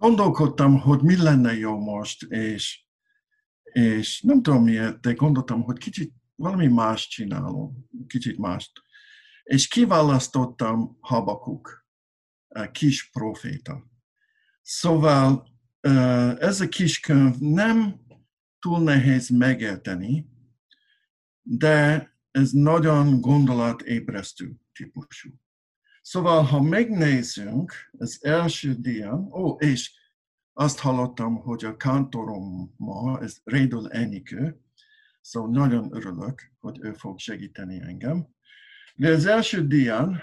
gondolkodtam, hogy mi lenne jó most, és, és nem tudom miért, de gondoltam, hogy kicsit valami más csinálom, kicsit mást. És kiválasztottam Habakuk, kis proféta. Szóval ez a kis könyv nem túl nehéz megérteni, de ez nagyon gondolatébresztő típusú. Szóval, ha megnézzünk az első dián, ó, és azt hallottam, hogy a kantorom ma, ez Rédül Enikő, szóval nagyon örülök, hogy ő fog segíteni engem. De az első dián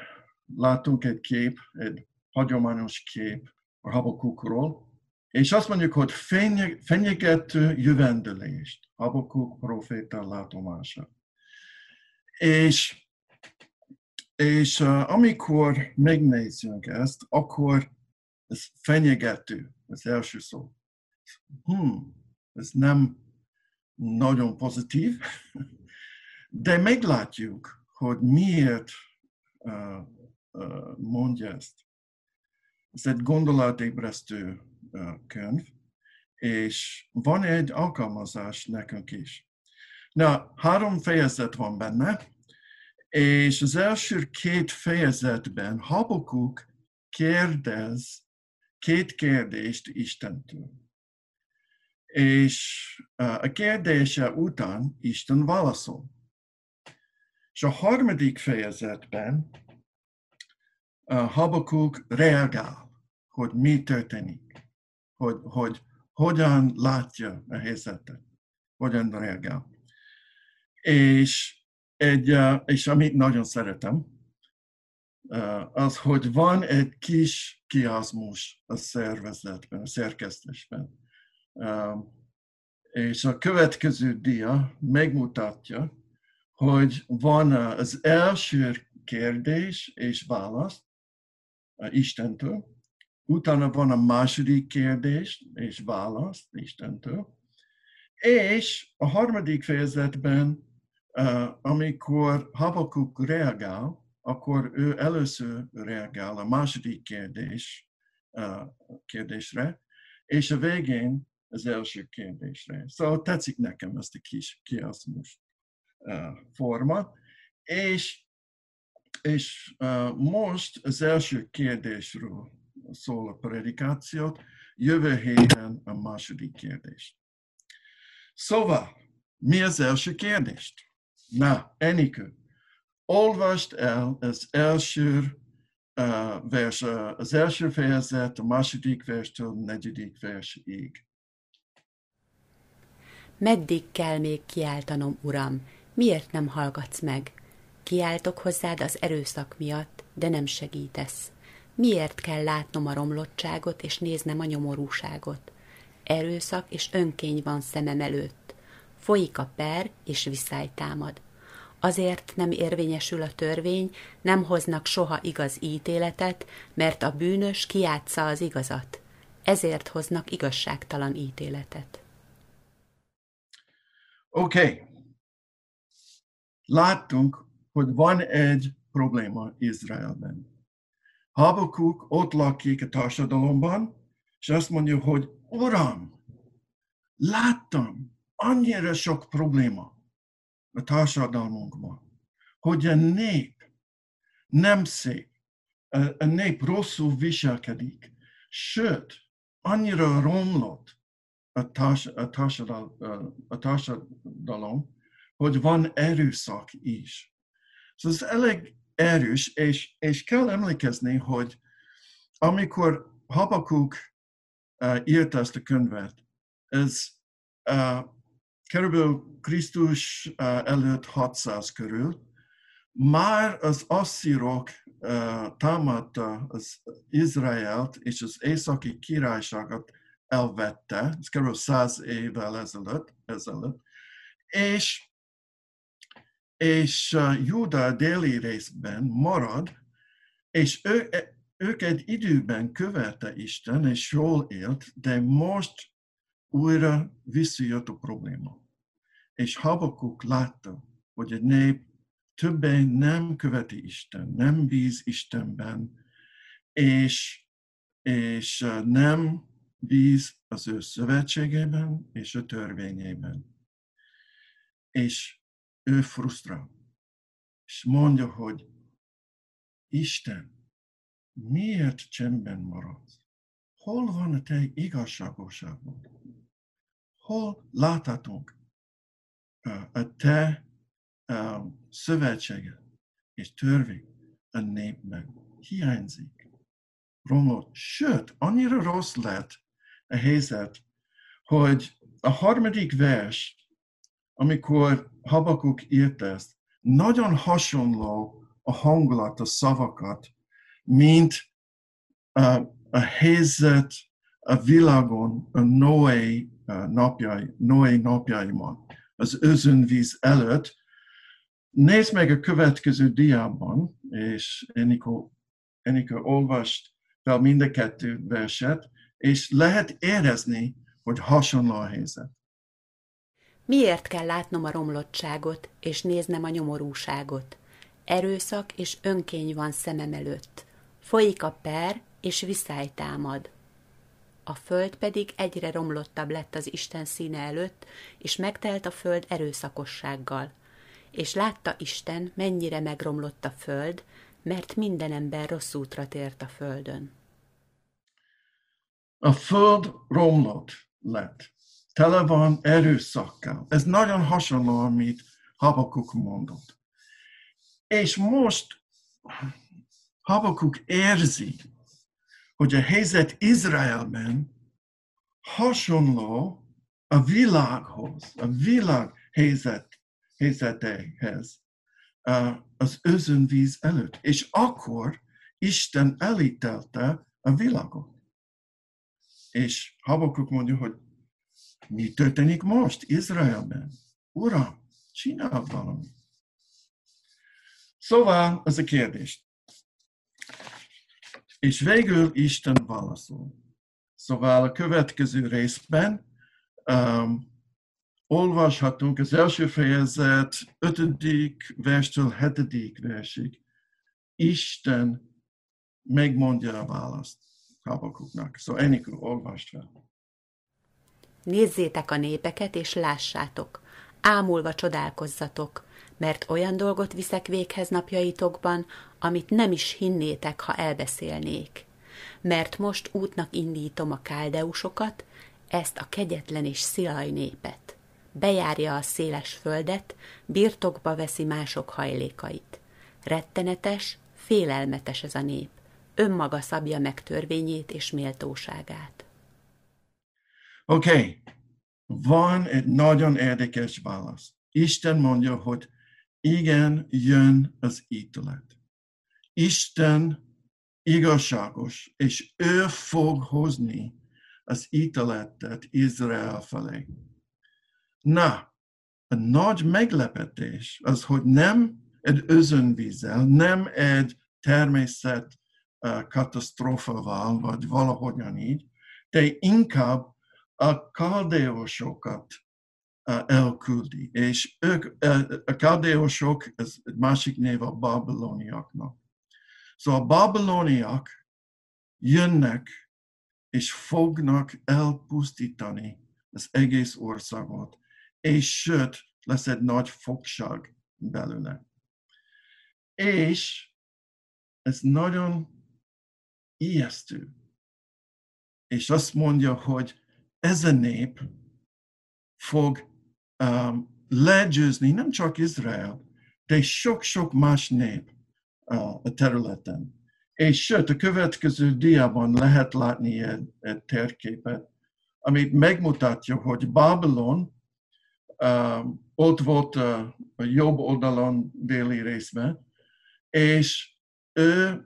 látunk egy kép, egy hagyományos kép a Habakukról, és azt mondjuk, hogy fenyegető jövendőlést, Habakuk proféta látomása. És, és uh, amikor megnézzünk ezt, akkor ez fenyegető, az első szó. Hmm, ez nem nagyon pozitív, de meglátjuk, hogy miért uh, uh, mondja ezt. Ez egy gondolatébresztő uh, könyv, és van egy alkalmazás nekünk is. Na, három fejezet van benne, és az első két fejezetben Habakuk kérdez két kérdést Istentől. És a kérdése után Isten válaszol. És a harmadik fejezetben Habakuk reagál, hogy mi történik, hogy, hogy hogyan látja a helyzetet, hogyan reagál. És, egy, és amit nagyon szeretem, az, hogy van egy kis kiazmus a szervezetben, a szerkesztésben. És a következő dia megmutatja, hogy van az első kérdés és válasz Istentől, utána van a második kérdés és válasz Istentől, és a harmadik fejezetben amikor Habakuk reagál, akkor ő először reagál a második kérdés, kérdésre, és a végén az első kérdésre. Szóval tetszik nekem ezt a kis kiaszmus forma. És, és most az első kérdésről szól a predikációt, jövő héten a második kérdés. Szóval, mi az első kérdést? Na, Enikő, olvast el az első uh, vers, uh, az első fejezet, a második verstől a negyedik versig. Meddig kell még kiáltanom, Uram? Miért nem hallgatsz meg? Kiáltok hozzád az erőszak miatt, de nem segítesz. Miért kell látnom a romlottságot és néznem a nyomorúságot? Erőszak és önkény van szemem előtt folyik a per és viszály támad. Azért nem érvényesül a törvény, nem hoznak soha igaz ítéletet, mert a bűnös kiátsza az igazat. Ezért hoznak igazságtalan ítéletet. Oké. Okay. Láttunk, hogy van egy probléma Izraelben. Habakuk ott lakik a társadalomban, és azt mondja, hogy Uram, láttam, annyira sok probléma a társadalmunkban, hogy a nép nem szép, a nép rosszul viselkedik, sőt, annyira romlott a, társ, a, társadal, a társadalom, hogy van erőszak is. Szóval ez elég erős, és, és kell emlékezni, hogy amikor Habakuk uh, írta ezt a könyvet, ez uh, körülbelül Krisztus előtt 600 körül, már az asszírok támadta az Izraelt és az északi királyságot elvette, ez kb. 100 évvel ezelőtt, ezelőtt és, és Júda déli részben marad, és ő, ők egy időben követte Isten, és jól élt, de most újra visszajött a probléma. És Habakuk látta, hogy a nép többé nem követi Isten, nem bíz Istenben, és, és nem bíz az ő szövetségében és a törvényében. És ő frusztrál. És mondja, hogy Isten, miért csendben maradsz? Hol van a te igazságosságod? Hol láthatunk a te szövetséged és törvény a népben? Hiányzik. Romlott. Sőt, annyira rossz lett a helyzet, hogy a harmadik vers, amikor Habakuk írt ezt, nagyon hasonló a hangulat, a szavakat, mint a helyzet a világon a Noé napjai, Noé napjaiban, az özönvíz előtt. Nézd meg a következő diában, és Enikó, Enikó olvast fel mind a kettő verset, és lehet érezni, hogy hasonló a helyzet. Miért kell látnom a romlottságot, és néznem a nyomorúságot? Erőszak és önkény van szemem előtt. Folyik a per, és viszály támad. A föld pedig egyre romlottabb lett az Isten színe előtt, és megtelt a föld erőszakossággal. És látta Isten, mennyire megromlott a föld, mert minden ember rossz útra tért a földön. A föld romlott lett. Tele van erőszakkal. Ez nagyon hasonló, amit Habakuk mondott. És most Habakuk érzi, hogy a helyzet Izraelben hasonló a világhoz, a világ helyzet, helyzetehez az özönvíz előtt. És akkor Isten elítelte a világot. És Habakuk mondja, hogy mi történik most Izraelben? Uram, csinál valamit. Szóval az a kérdés. És végül Isten válaszol. Szóval a következő részben um, olvashatunk az első fejezet 5. verstől 7. versig. Isten megmondja a választ Habakuknak. Szóval Enikő, olvast fel. Nézzétek a népeket, és lássátok. Ámulva csodálkozzatok, mert olyan dolgot viszek véghez napjaitokban, amit nem is hinnétek, ha elbeszélnék. Mert most útnak indítom a káldeusokat, ezt a kegyetlen és szilaj népet. Bejárja a széles földet, birtokba veszi mások hajlékait. Rettenetes, félelmetes ez a nép. Önmaga szabja meg törvényét és méltóságát. Oké, okay. van egy nagyon érdekes válasz. Isten mondja, hogy igen, jön az ítélet. Isten igazságos, és ő fog hozni az ítéletet Izrael felé. Na, a nagy meglepetés az, hogy nem egy özönvízzel, nem egy természet katasztrófával, vagy valahogyan így, de inkább a kaldeósokat elküldi. És ők, a kaldeósok, ez másik név a babiloniaknak. Szóval a babiloniak jönnek és fognak elpusztítani az egész országot, és sőt, lesz egy nagy fogság belőle. És ez nagyon ijesztő. És azt mondja, hogy ez a nép fog um, legyőzni nem csak Izrael, de sok-sok más nép uh, a területen. És sőt, a következő diában lehet látni egy, egy térképet, amit megmutatja, hogy Babylon um, ott volt uh, a jobb oldalon déli részben, és ő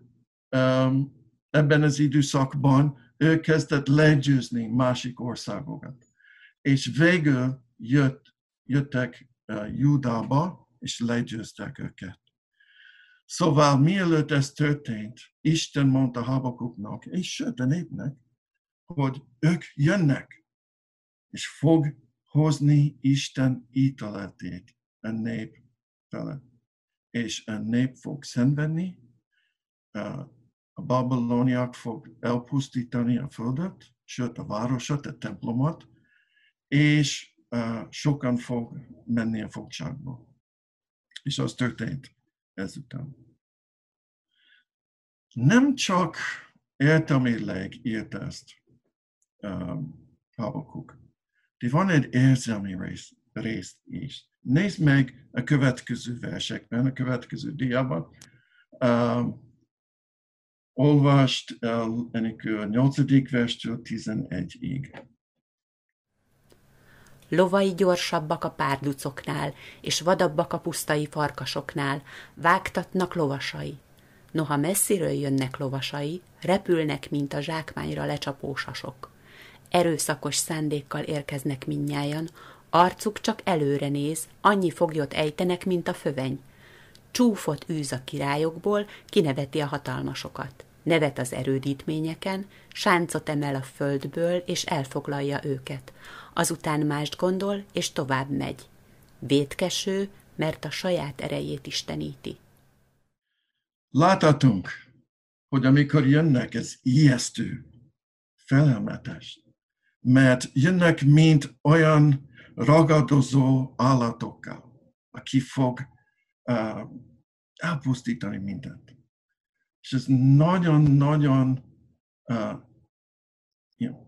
um, ebben az időszakban ő kezdett legyőzni másik országokat. És végül jött, jöttek uh, Judába, és legyőztek őket. Szóval mielőtt ez történt, Isten mondta Habakuknak, és sőt a népnek, hogy ők jönnek, és fog hozni Isten ítéletét a nép felett. És a nép fog szenvedni, uh, a babiloniak fog elpusztítani a földet, sőt a városot, a templomot, és sokan fog menni a fogságba. És az történt ezután. Nem csak értelmileg írt ezt Habakuk, de van egy érzelmi rész, részt is. Nézd meg a következő versekben, a következő diában. Um, olvast el ennek a 8. verstől 11-ig. Lovai gyorsabbak a párducoknál, és vadabbak a pusztai farkasoknál, vágtatnak lovasai. Noha messziről jönnek lovasai, repülnek, mint a zsákmányra lecsapó sasok. Erőszakos szándékkal érkeznek minnyájan, arcuk csak előre néz, annyi foglyot ejtenek, mint a föveny. Csúfot űz a királyokból, kineveti a hatalmasokat. Nevet az erődítményeken, sáncot emel a földből, és elfoglalja őket. Azután mást gondol, és tovább megy. Vétkeső, mert a saját erejét isteníti. Láthatunk, hogy amikor jönnek, ez ijesztő, felelmetes, mert jönnek, mint olyan ragadozó állatokkal, aki fog uh, elpusztítani mindent. És ez nagyon-nagyon uh, you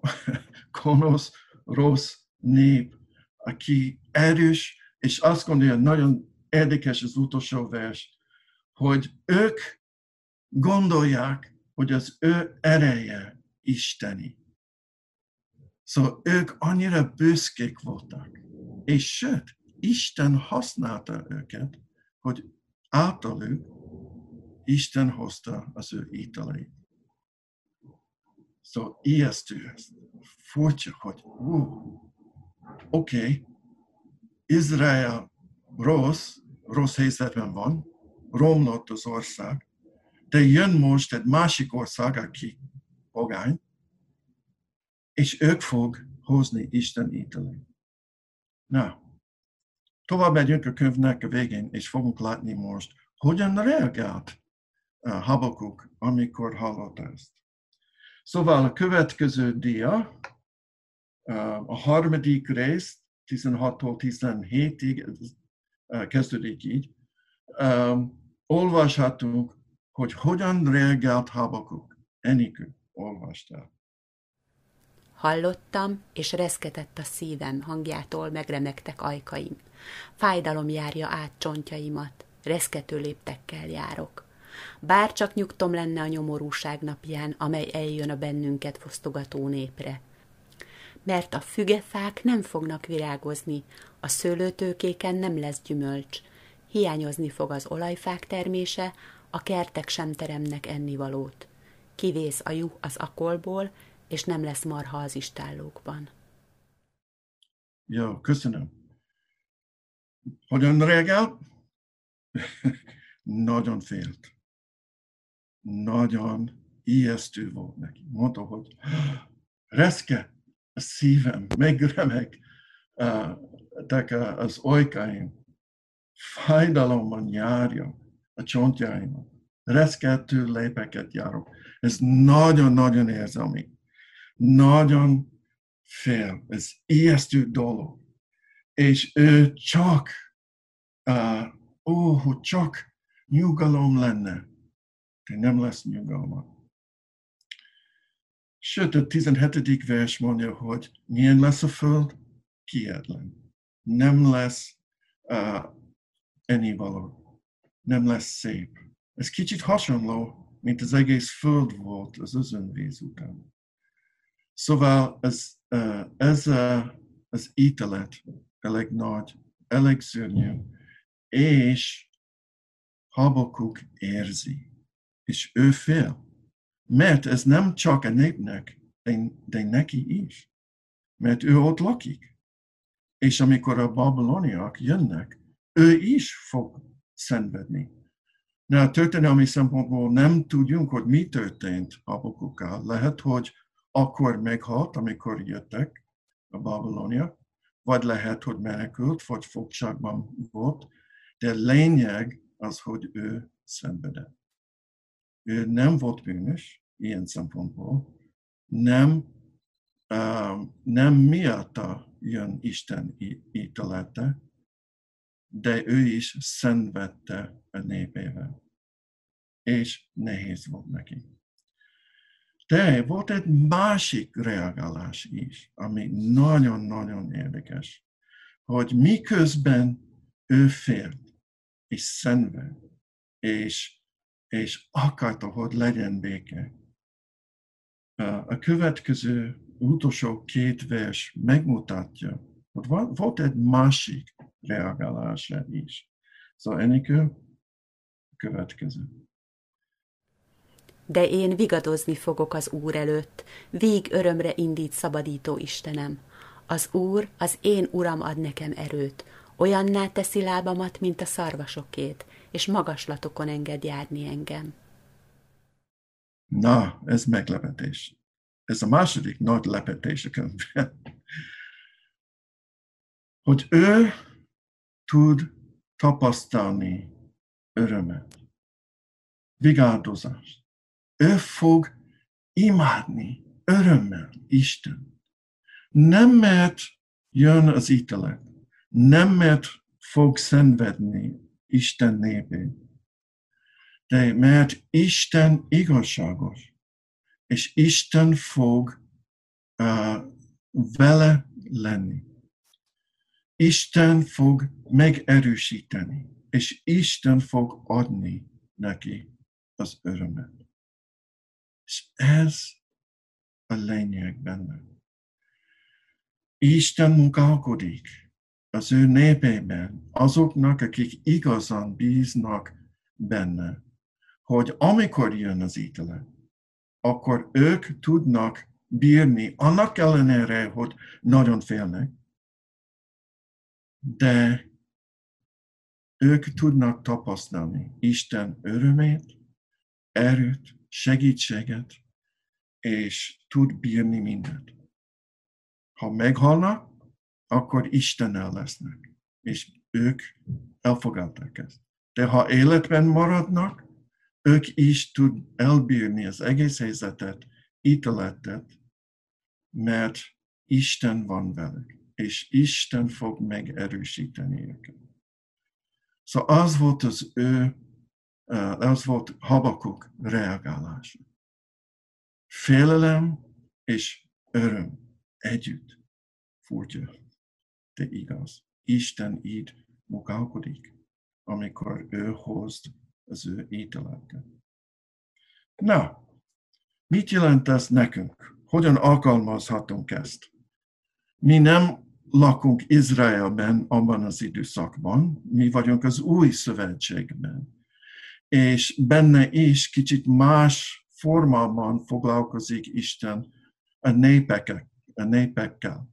rossz nép, aki erős, és azt gondolja, nagyon érdekes az utolsó vers, hogy ők gondolják, hogy az ő ereje isteni. Szóval ők annyira büszkék voltak. És sőt, Isten használta őket, hogy általuk Isten hozta az ő íteleit. Szóval ijesztő. Furcsa, hogy oké, okay, Izrael rossz, rossz helyzetben van, romlott az ország, de jön most egy másik ország, aki pogány, és ők fog hozni Isten ítelét. Na, tovább megyünk a könyvnek a végén, és fogunk látni most, hogyan reagált uh, Habakuk, amikor hallott ezt. Szóval a következő dia, a harmadik rész, 16-tól 17-ig uh, kezdődik így. Olvashatunk, hogy hogyan reagált Habakuk. Enikő olvastál. Hallottam, és reszketett a szívem, hangjától megremegtek ajkaim. Fájdalom járja át csontjaimat, reszkető léptekkel járok. Bár csak nyugtom lenne a nyomorúság napján, amely eljön a bennünket fosztogató népre. Mert a fügefák nem fognak virágozni, a szőlőtőkéken nem lesz gyümölcs, hiányozni fog az olajfák termése, a kertek sem teremnek ennivalót. Kivész a juh az akolból, és nem lesz marha az istállókban. Jó, köszönöm. Hogyan reagál? Nagyon félt. Nagyon ijesztő volt neki. Mondta, hogy reszke a szívem, megremeg uh, az olykáim. Fájdalomban járja a csontjaimat. Reszkettő lépeket járok. Ez nagyon-nagyon érzelmi nagyon fél, ez ijesztő dolog. És ő csak, uh, ó, hogy csak nyugalom lenne, de nem lesz nyugalma. Sőt, a 17. vers mondja, hogy milyen lesz a föld? Kiedlen. Nem lesz uh, ennivaló. Nem lesz szép. Ez kicsit hasonló, mint az egész föld volt az özönvíz után. Szóval ez, ez az ítélet elég nagy, elég szörnyű, és Habakuk érzi, és ő fél. Mert ez nem csak a népnek, de, de neki is. Mert ő ott lakik. És amikor a babiloniak jönnek, ő is fog szenvedni. Na, a történelmi szempontból nem tudjunk, hogy mi történt Habakukkal. Lehet, hogy akkor meghalt, amikor jöttek a Babilonia, vagy lehet, hogy menekült, vagy fogságban volt, de lényeg az, hogy ő szenvedett. Ő nem volt bűnös ilyen szempontból, nem, nem miatta jön Isten ítélete, de ő is szenvedte a népével. És nehéz volt neki. De volt egy másik reagálás is, ami nagyon-nagyon érdekes, hogy miközben ő félt, és szenved, és, és akarta, hogy legyen béke. A következő utolsó két vers megmutatja, hogy volt egy másik reagálása is. Szóval Enikő, következő. De én vigadozni fogok az Úr előtt, vég örömre indít szabadító Istenem. Az Úr, az én Uram ad nekem erőt, olyanná teszi lábamat, mint a szarvasokét, és magaslatokon enged járni engem. Na, ez meglepetés. Ez a második nagy lepetés a könyvben. Hogy ő tud tapasztalni örömet, vigáldozást. Ő fog imádni örömmel Isten. Nem mert jön az ítélet, nem mert fog szenvedni Isten népén, de mert Isten igazságos, és Isten fog uh, vele lenni. Isten fog megerősíteni, és Isten fog adni neki az örömet. És ez a lényeg benne. Isten munkálkodik az ő népében, azoknak, akik igazán bíznak benne, hogy amikor jön az ítélet, akkor ők tudnak bírni, annak ellenére, hogy nagyon félnek, de ők tudnak tapasztalni Isten örömét, erőt, segítséget, és tud bírni mindent. Ha meghalnak, akkor Istennel lesznek, és ők elfogadták ezt. De ha életben maradnak, ők is tud elbírni az egész helyzetet, ítéletet, mert Isten van velük és Isten fog megerősíteni őket. Szóval az volt az ő, az volt Habakuk reagálása. Félelem és öröm együtt furcsa, de igaz. Isten így munkálkodik, amikor ő hoz az ő ítéletet. Na, mit jelent ez nekünk? Hogyan alkalmazhatunk ezt? Mi nem lakunk Izraelben abban az időszakban, mi vagyunk az új szövetségben, és benne is kicsit más formában foglalkozik Isten a népekkel. A népekkel.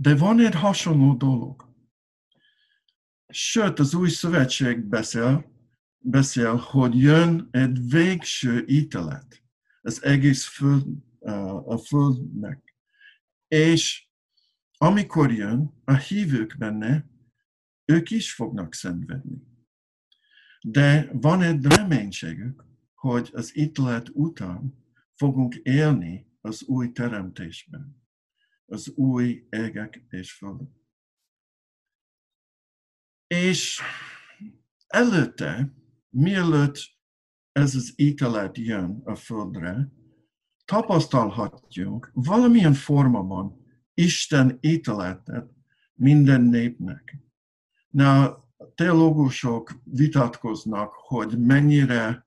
De van egy hasonló dolog. Sőt, az új szövetség beszél, beszél, hogy jön egy végső ítélet az egész föld, a földnek. És amikor jön, a hívők benne, ők is fognak szenvedni. De van egy reménységük, hogy az ítélet után fogunk élni az új teremtésben, az új égek és földök. És előtte, mielőtt ez az ítélet jön a földre, tapasztalhatjunk valamilyen formában Isten ítéletet minden népnek. Na, teológusok vitatkoznak, hogy mennyire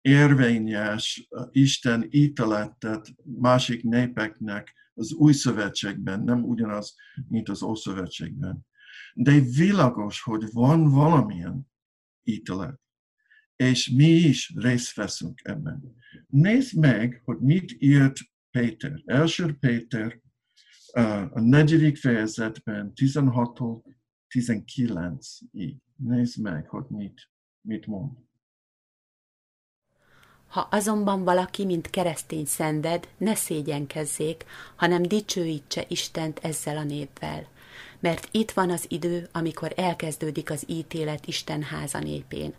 érvényes Isten ítéletet másik népeknek az új szövetségben, nem ugyanaz, mint az ószövetségben. De világos, hogy van valamilyen ítélet és mi is részt veszünk ebben. Nézd meg, hogy mit írt Péter. Első Péter a negyedik fejezetben 16-tól 19-ig. Nézd meg, hogy mit, mit mond. Ha azonban valaki, mint keresztény szenved, ne szégyenkezzék, hanem dicsőítse Istent ezzel a néppel. Mert itt van az idő, amikor elkezdődik az ítélet Isten háza népén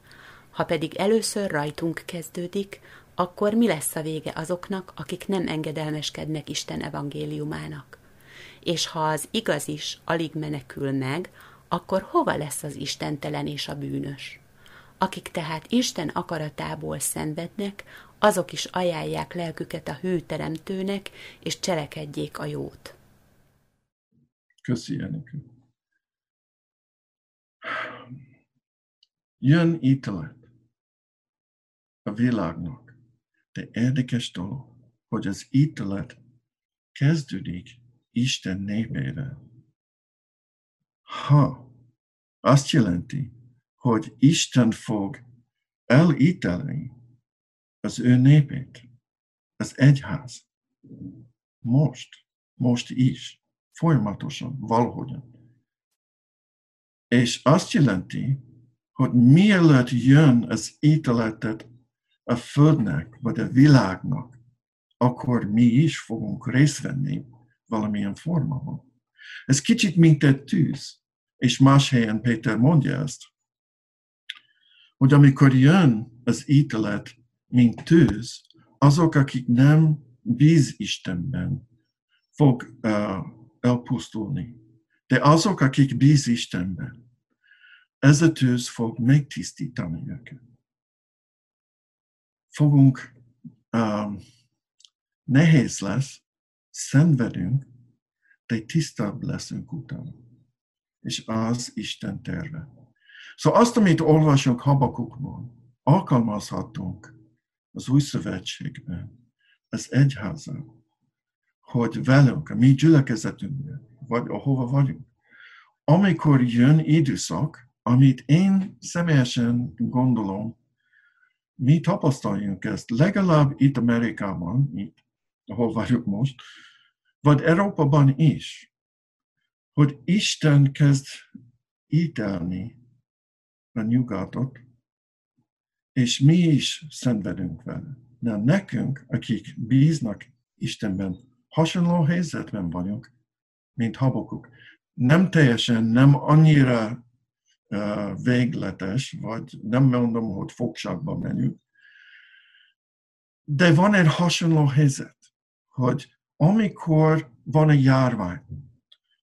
Ha pedig először rajtunk kezdődik, akkor mi lesz a vége azoknak, akik nem engedelmeskednek Isten evangéliumának? És ha az igaz is alig menekül meg, akkor hova lesz az istentelen és a bűnös? Akik tehát Isten akaratából szenvednek, azok is ajánlják lelküket a hőteremtőnek, és cselekedjék a jót. Köszi. Jön ítélet a világnak, de érdekes dolog, hogy az ítélet kezdődik Isten népére. Ha azt jelenti, hogy Isten fog elítelni az ő népét, az egyház. Most, most is, folyamatosan, valahogyan. És azt jelenti, hogy mielőtt jön az ítéletet a Földnek, vagy a világnak, akkor mi is fogunk részt venni valamilyen formában. Ez kicsit mint egy tűz, és más helyen Péter mondja ezt, hogy amikor jön az ítélet, mint tűz, azok, akik nem bíz Istenben, fog uh, elpusztulni. De azok, akik bíz Istenben, ez a tűz fog megtisztítani őket. Fogunk, um, nehéz lesz, szenvedünk, de tisztább leszünk utána. És az Isten terve. Szóval azt, amit olvasunk Habakukban, alkalmazhatunk az új szövetségben, az egyházan, hogy velünk, a mi gyülekezetünkben, vagy ahova vagyunk, amikor jön időszak, amit én személyesen gondolom, mi tapasztaljunk ezt, legalább itt Amerikában, itt, ahol vagyok most, vagy Európában is, hogy Isten kezd ítelni a nyugatot, és mi is szenvedünk vele. De nekünk, akik bíznak Istenben, hasonló helyzetben vagyunk, mint habokuk. Nem teljesen, nem annyira uh, végletes, vagy nem mondom, hogy fogságba menjünk, de van egy hasonló helyzet, hogy amikor van egy járvány,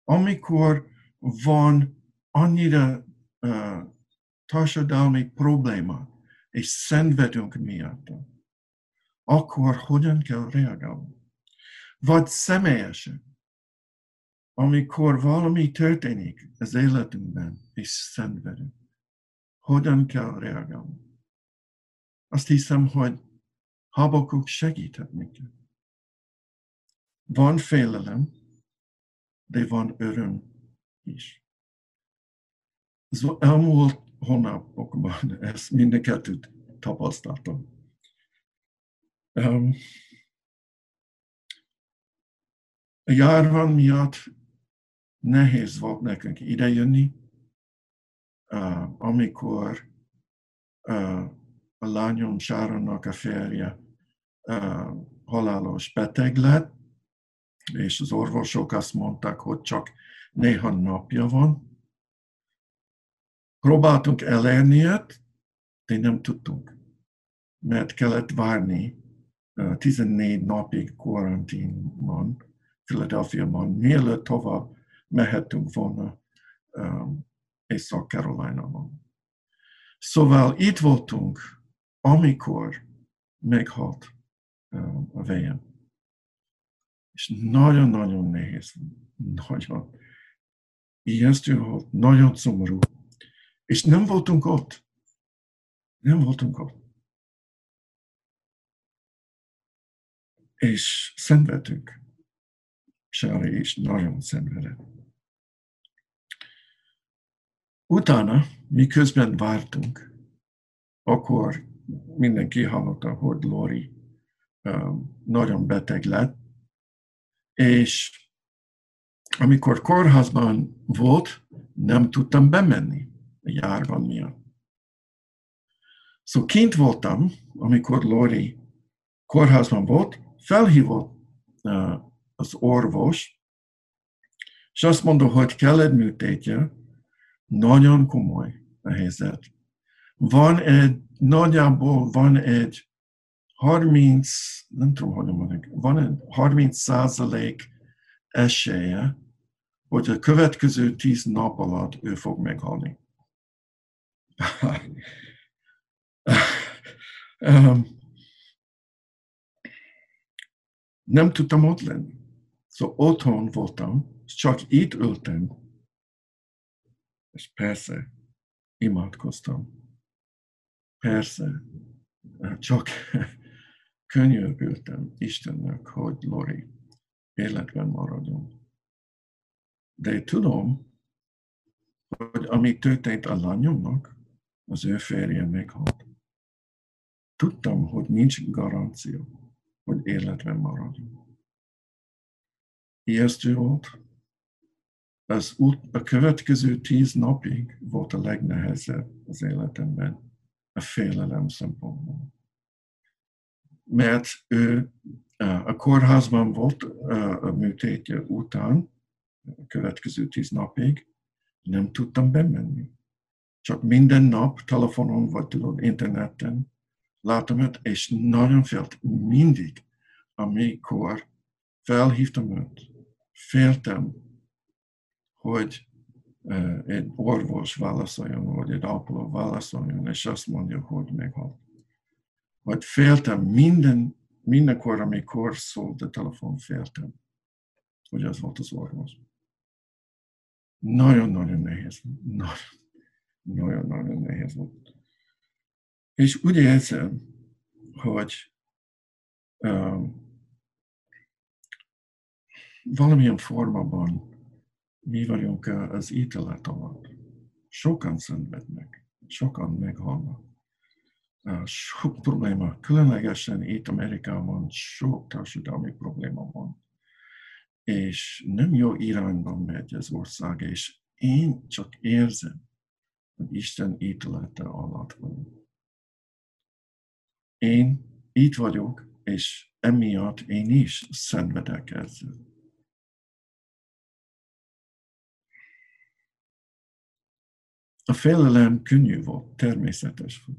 amikor van annyira uh, társadalmi probléma, és szenvedünk miatta, akkor hogyan kell reagálni? Vagy személyesen, amikor valami történik az életünkben, és szenvedünk, hogyan kell reagálni? Azt hiszem, hogy habakuk segíthet minket. Van félelem, de van öröm is. Az elmúlt hónapokban ezt mind kettőt tapasztaltam. Um, a járvány miatt nehéz volt nekünk idejönni, uh, amikor uh, a lányom Sáronnak a férje uh, halálos beteg lett, és az orvosok azt mondták, hogy csak néhány napja van, Próbáltunk elérni ilyet, de nem tudtunk, mert kellett várni 14 napig karantínban, Philadelphia-ban, mielőtt tovább mehetünk volna um, Észak-Carolina-ban. Szóval itt voltunk, amikor meghalt a vejem. És nagyon-nagyon nehéz, nagyon ijesztő volt, nagyon szomorú. És nem voltunk ott. Nem voltunk ott. És szenvedtünk. Sári is nagyon szenvedett. Utána, miközben vártunk, akkor mindenki hallotta, hogy Lori nagyon beteg lett, és amikor kórházban volt, nem tudtam bemenni a járvány miatt. Szóval kint voltam, amikor Lori kórházban volt, felhívott az orvos, és azt mondta, hogy kell egy műtétje, nagyon komoly a helyzet. van egy, nagyjából van egy 30, nem tudom, hogy mondjuk, van egy 30 százalék esélye, hogy a következő 10 nap alatt ő fog meghalni. nem tudtam ott lenni. Szóval otthon voltam, csak itt ültem, és persze imádkoztam. Persze, csak könyörgöltem Istennek, hogy Lori, életben maradjon. De tudom, hogy ami történt a lányomnak, az ő férje meghalt. Tudtam, hogy nincs garancia, hogy életben maradjon. Ijesztő volt. Az út, a következő tíz napig volt a legnehezebb az életemben, a félelem szempontból. Mert ő a kórházban volt a műtétje után, a következő tíz napig, nem tudtam bemenni. Csak minden nap telefonon, vagy tudod, interneten látom őt, és nagyon félt mindig, amikor felhívtam őt, féltem, hogy egy orvos válaszoljon, vagy egy ápoló válaszoljon, és azt mondja, hogy meghalt. Vagy féltem minden, mindenkor, amikor szólt a telefon, féltem, hogy az volt az orvos. Nagyon-nagyon nehéz. Nagyon-nagyon nehéz volt. És úgy érzem, hogy um, valamilyen formában mi vagyunk az ítélet alatt. Sokan szenvednek, sokan meghalnak. Sok probléma, különlegesen itt Amerikában sok társadalmi probléma van és nem jó irányban megy az ország, és én csak érzem, Isten ítélete alatt van. Én itt vagyok, és emiatt én is szenvedek ezzel. A félelem könnyű volt, természetes volt.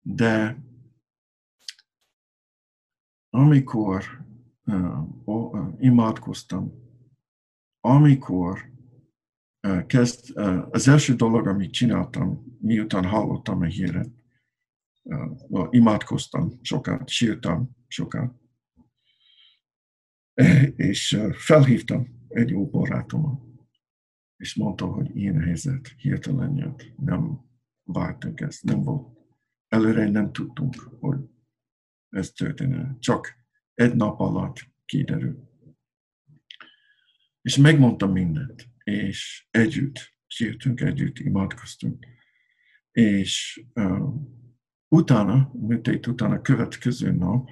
De amikor imádkoztam, amikor kezd, az első dolog, amit csináltam, miután hallottam a híret, imádkoztam sokat, sírtam sokat, és felhívtam egy jó barátomat, és mondta, hogy ilyen helyzet hirtelen jött, nem vártunk ezt, nem volt. Előre nem tudtunk, hogy ez történne. Csak egy nap alatt kiderül. És megmondtam mindent, és együtt sírtunk, együtt imádkoztunk. És uh, utána, műtét utána, következő nap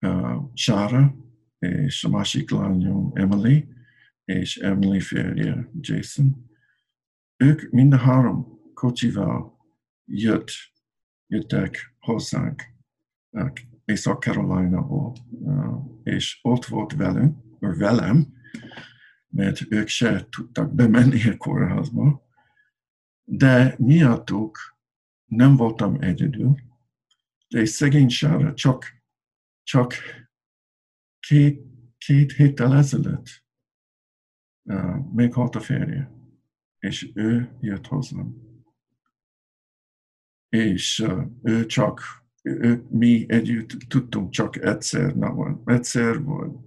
uh, Sára és a másik lányom Emily, és Emily férje Jason, ők mind a három kocsival jött, jöttek hozzánk Észak-Carolina-ból, és ott volt velünk, vagy velem, mert ők se tudtak bemenni a kórházba, de miattuk nem voltam egyedül, de szegény Sára csak, csak két, két héttel ezelőtt uh, meghalt a férje, és ő jött hozzám. És uh, ő csak ők, mi együtt tudtunk csak egyszer, na, egyszer vagy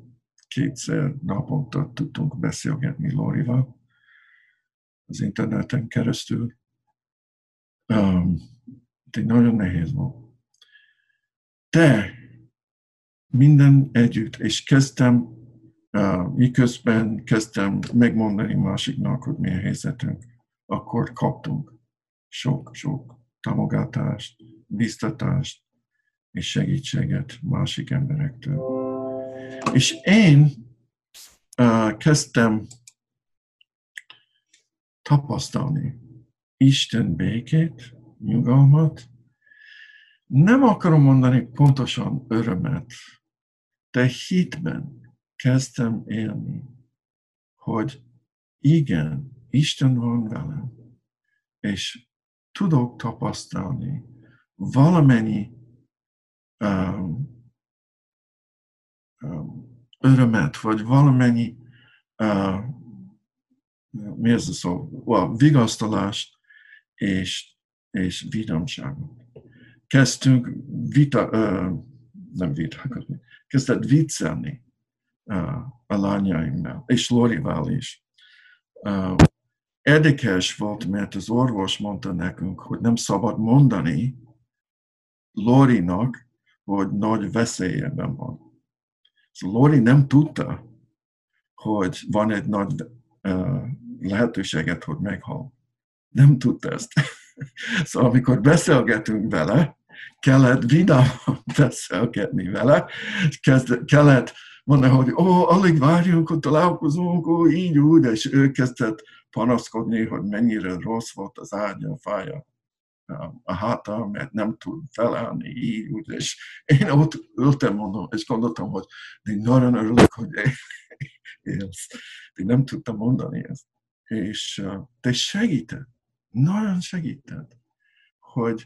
kétszer naponta tudtunk beszélgetni Lorival az interneten keresztül. Um, de nagyon nehéz volt. De minden együtt, és kezdtem, uh, miközben kezdtem megmondani másiknak, hogy milyen helyzetünk, akkor kaptunk sok-sok támogatást, biztatást, és segítséget másik emberektől. És én uh, kezdtem tapasztalni Isten békét, nyugalmat. Nem akarom mondani pontosan örömet, de hitben kezdtem élni, hogy igen, Isten van velem, és tudok tapasztalni valamennyi um, örömet, vagy valamennyi mi ez a szó? Well, vigasztalást és, és vidámságot. Kezdtünk vita, nem vitákat, kezdett viccelni a lányaimmel, és Lorival is. Érdekes volt, mert az orvos mondta nekünk, hogy nem szabad mondani Lorinak, hogy nagy veszélyeben van. Lori nem tudta, hogy van egy nagy lehetőséget, hogy meghal. Nem tudta ezt. szóval amikor beszélgetünk vele, kellett vidáman beszélgetni vele, kezd, kellett mondani, hogy ó, alig várjunk, hogy találkozunk, ó, így úgy, és ő kezdett panaszkodni, hogy mennyire rossz volt az ágya, a fája a háta, mert nem tud felállni így, és én ott ültem, mondom, és gondoltam, hogy de nagyon örülök, hogy élsz. De nem tudtam mondani ezt. És te segített, nagyon segített, hogy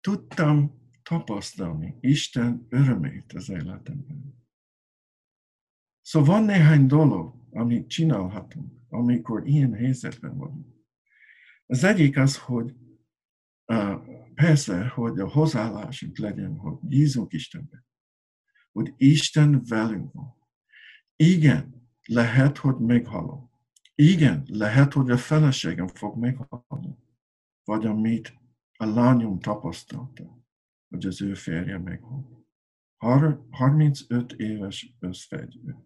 tudtam tapasztalni Isten örömét az életemben. Szóval van néhány dolog, amit csinálhatunk, amikor ilyen helyzetben vagyunk. Az egyik az, hogy persze, hogy a hozzáállásunk legyen, hogy bízunk Istenben, hogy Isten velünk van. Igen, lehet, hogy meghalom. Igen, lehet, hogy a feleségem fog meghalni. Vagy amit a lányom tapasztalta, hogy az ő férje meghalt. 35 éves összfegyő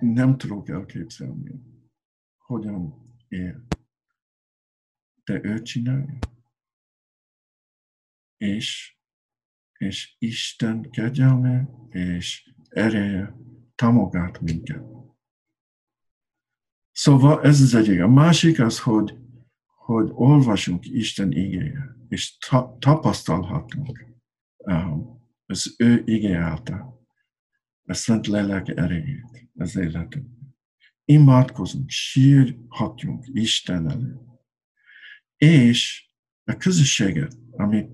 nem tudok elképzelni, hogyan él. De ő csinálja. És, és Isten kegyelme és ereje támogat minket. Szóval ez az egyik. A másik az, hogy, hogy olvasunk Isten igéje, és ta, tapasztalhatunk um, az ő igé által a Szent Lélek erejét az életünk. Imádkozunk, sírhatjunk Isten elő. És a közösséget, amit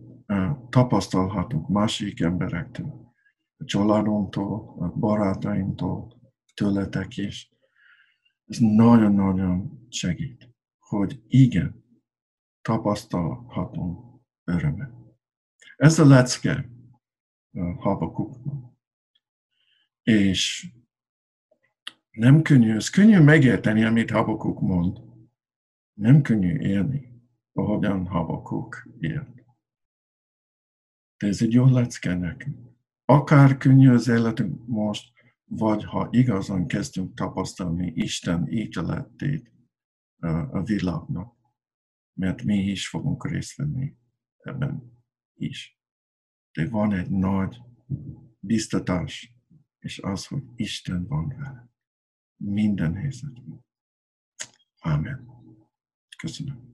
tapasztalhatunk másik emberektől, a családunktól, a barátainktól, tőletek is, ez nagyon-nagyon segít, hogy igen, tapasztalhatunk örömet. Ez a lecke Habakukban. És nem könnyű, ez könnyű megérteni, amit Habakuk mond. Nem könnyű élni, ahogyan Habakuk élt. De ez egy jó lecke nekünk. Akár könnyű az életünk most, vagy ha igazán kezdünk tapasztalni Isten ítéletét a világnak, mert mi is fogunk részt venni ebben is. De van egy nagy biztatás, és az, hogy Isten van vele. Minden helyzetben. Amen. Köszönöm.